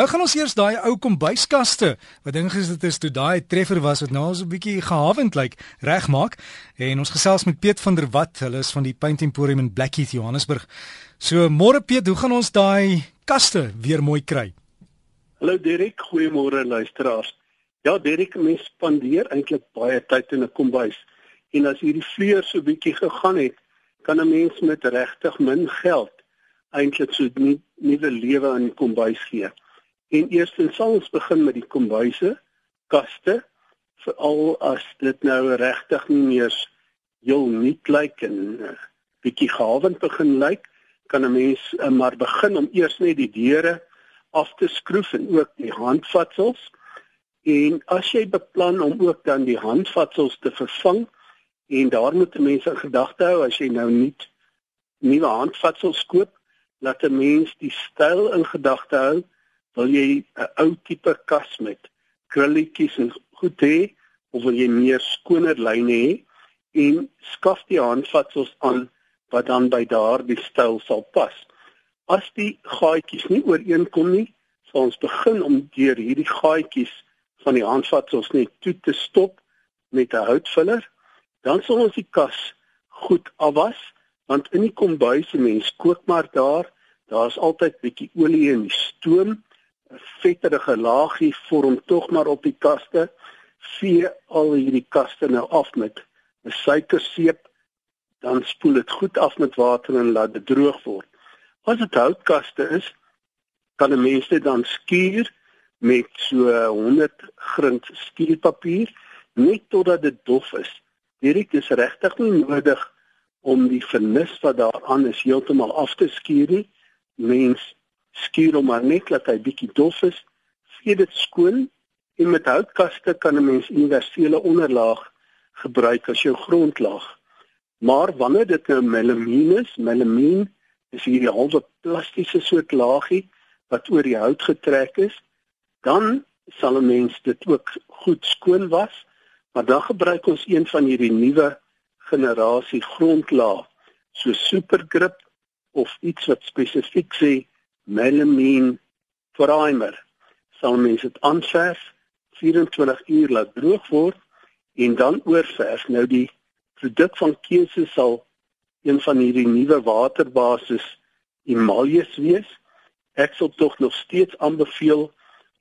Nou gaan ons eers daai ou kombuiskaste wat dink is dit is toe daai treffer was wat nou so 'n bietjie gehavend lyk regmaak en ons gesels met Piet van der Walt, hulle is van die Paint Emporium in Blackheath Johannesburg. So môre Piet, hoe gaan ons daai kaste weer mooi kry? Hallo Derek, goeiemôre luisteraars. Ja Derek, mens spandeer eintlik baie tyd in 'n kombuis en as hierdie vleuer so bietjie gegaan het, kan 'n mens met regtig min geld eintlik so 'n nuwe lewe aan die kombuis gee. En eerstens sal ons begin met die kombuise, kaste, veral as dit nou regtig nie meer heel nuut lyk en uh, bietjie gawend begin lyk, kan 'n mens uh, maar begin om eers net die deure af te skroef en ook die handvatsels. En as jy beplan om ook dan die handvatsels te vervang en daar moet 'n mens in gedagte hou as jy nou nie nuwe handvatsels koop, laat 'n mens die styl in gedagte hou wil jy 'n ou tipe kas met krulletjies en goed hê of wil jy meer skoner lyne hê en skaf die handvatsels aan wat dan by daardie styl sal pas. As die gaatjies nie ooreenkom nie, sal ons begin om deur hierdie gaatjies van die handvatsels net toe te stop met 'n houtvuller. Dan sal ons die kas goed afwas want in die kombuis mens kook maar daar, daar's altyd bietjie olie in die stoom vetterige laagie vorm tog maar op die kaste. Vee al hierdie kaste nou af met 'n suikerseep, dan spoel dit goed af met water en laat dit droog word. As dit houtkaste is, kan 'n mens dit dan skuur met so 100 grind skuurpapier net totdat dit dof is. Hierdie is regtig nie nodig om die vernis wat daaraan is heeltemal af te skuur nie. Mens skuur hom maar net dat hy bietjie dof is, vee dit skoon en met houtkaste kan 'n mens universele onderlaag gebruik as jou grondlaag. Maar wanneer dit nou melamine is, melamine is hierdie halwe plastiese soort laagie wat oor die hout getrek is, dan sal 'n mens dit ook goed skoon was, maar dan gebruik ons een van hierdie nuwe generasie grondlaag, so supergrip of iets wat spesifiek sê melamine primer. Sal mense dit aanverf 24 uur laat droog word en dan oorverf nou die produk van keuse sal een van hierdie nuwe waterbasis emaljes wees. Ek sal tog nog steeds aanbeveel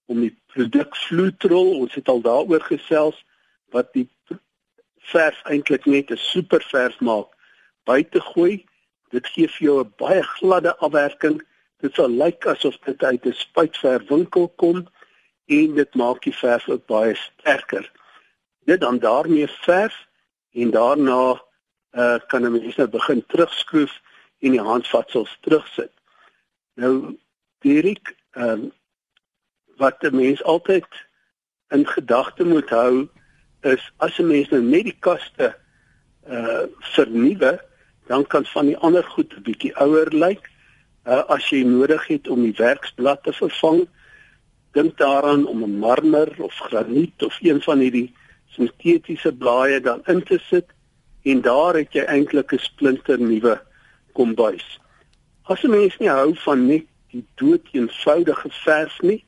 om die produk Flutrol ons het al daaroor gesels wat die verf eintlik net 'n super verf maak by te gooi. Dit gee vir jou 'n baie gladde afwerking Dit sal lyk asof dit uit 'n spuitverfwinkel kom en dit maak die verf ook baie sterker. Dit dan daarmee verf en daarna uh, kan 'n mens nou begin terugskroef en die handvatsels terugsit. Nou Dirk, ehm um, wat 'n mens altyd in gedagte moet hou is as 'n mens nou net die kaste uh vernuwe, dan kan van die ander goed 'n bietjie ouer lyk uh, as jy nodig het om die werksblad te vervang, dink daaraan om 'n marmer of graniet of een van hierdie sintetiese blaaie dan in te sit en daar het jy eintlik 'n splinter nuwe kombuis. As 'n mens nie hou van net die dood eenvoudige verf nie,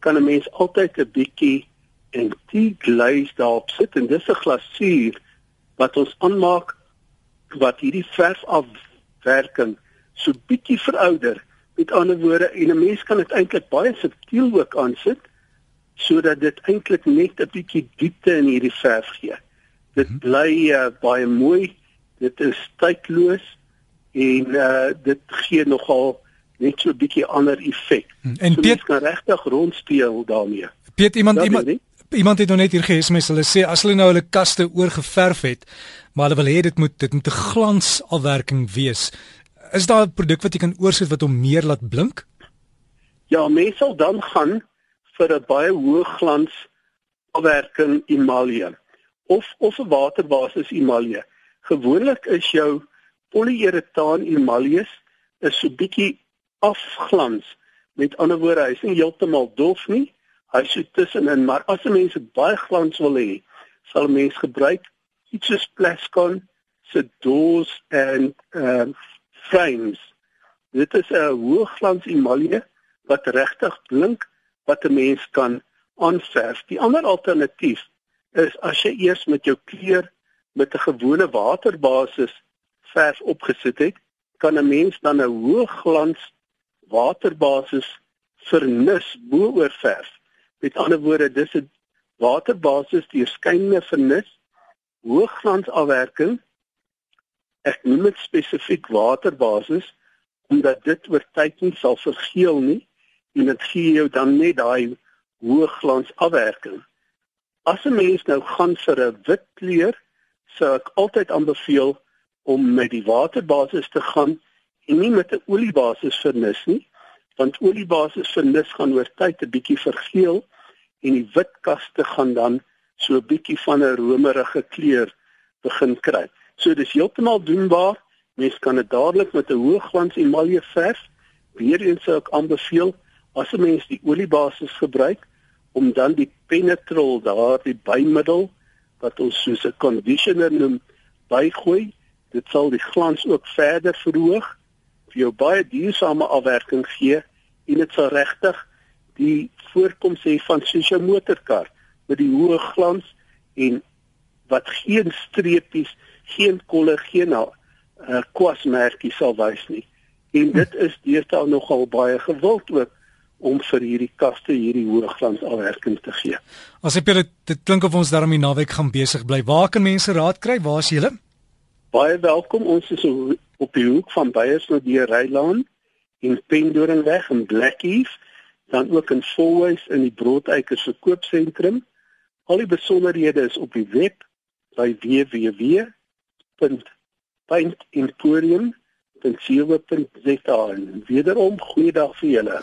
kan 'n mens altyd 'n bietjie antique glaze daarop sit en dis 'n glasuur wat ons aanmaak wat hierdie verf afwerking so bietjie verouder. Met ander woorde, en 'n mens kan dit eintlik baie subtiel ook aansit sodat dit eintlik net 'n bietjie diepte in hierdie verf gee. Dit mhm. bly uh, baie mooi. Dit is tydloos en uh, dit gee nogal net so 'n bietjie ander effek. Mhm. En so Piet kan regtig rondspeel daarmee. Piet iemand dat iemand iemand het nou net hier gehees hulle sê as hulle nou hulle kaste oorgeverf het, maar hulle wil hê dit moet dit moet 'n glansafwerking wees. Is daar 'n produk wat jy kan oorsit wat hom meer laat blink? Ja, mense sal dan gaan vir 'n baie hoë glans afwerking emalje of of 'n waterbasis emalje. Gewoonlik is jou polyuretaan emaljes is so bietjie afglans. Met ander woorde, hy's nie heeltemal dof nie. Hy's so tussenin, maar as 'n mens baie glans wil hê, sal mens gebruik iets soos Plascon se doos en ehm uh, frames. Dit is 'n hoëglans emalje wat regtig blink wat 'n mens kan aanverf. Die ander alternatief is as jy eers met jou kleur met 'n gewone waterbasis verf opgesit het, kan 'n mens dan 'n hoë glans waterbasis vernis bo-oor verf. Met ander woorde, dis 'n waterbasis deur skynende vernis, hoëglans afwerking. Ek noem dit spesifiek waterbasis omdat dit oor tyd nie sal vergeel nie en dit gee jou dan net daai hoëglans afwerking. As 'n mens nou gaan vir 'n wit kleur, sou ek altyd aanbeveel om met die waterbasis te gaan en nie met 'n oliebasis vernis nie, want oliebasis vernis gaan oor tyd 'n bietjie vergeel en die wit kaste gaan dan so 'n bietjie van 'n romerige kleur begin kry. So dis heeltemal doenbaar. Mens kan dit dadelik met 'n hoë glans emalje verf. Weereens sou ek aanbeveel as 'n mens die oliebasis gebruik om dan die penetrol daar die bymiddel wat ons soos 'n conditioner noem bygooi. Dit sal die glans ook verder verhoog vir jou baie duursame afwerking gee en dit sal regtig die voorkoms hê van soos 'n motorkar met die hoë glans en wat geen streepies, geen kolle, geen uh, kwasmerkie sal wys nie. En dit is deesdae nogal baie gewild ook om vir hierdie kaste hierdie hoë glans afwerking te gee. As ek dit dit klink of ons daarmee naweek gaan besig bly. Waar kan mense raad kry? Waar is julle? Baie welkom. Ons is op die hoek van Beyers na die Rylaan in Pendoringweg in Blackheath, dan ook in Fourways in die Broodeikers verkoopsentrum. Al die besonderhede is op die web by www paintemporium.co.za. Wederom goeiedag vir julle.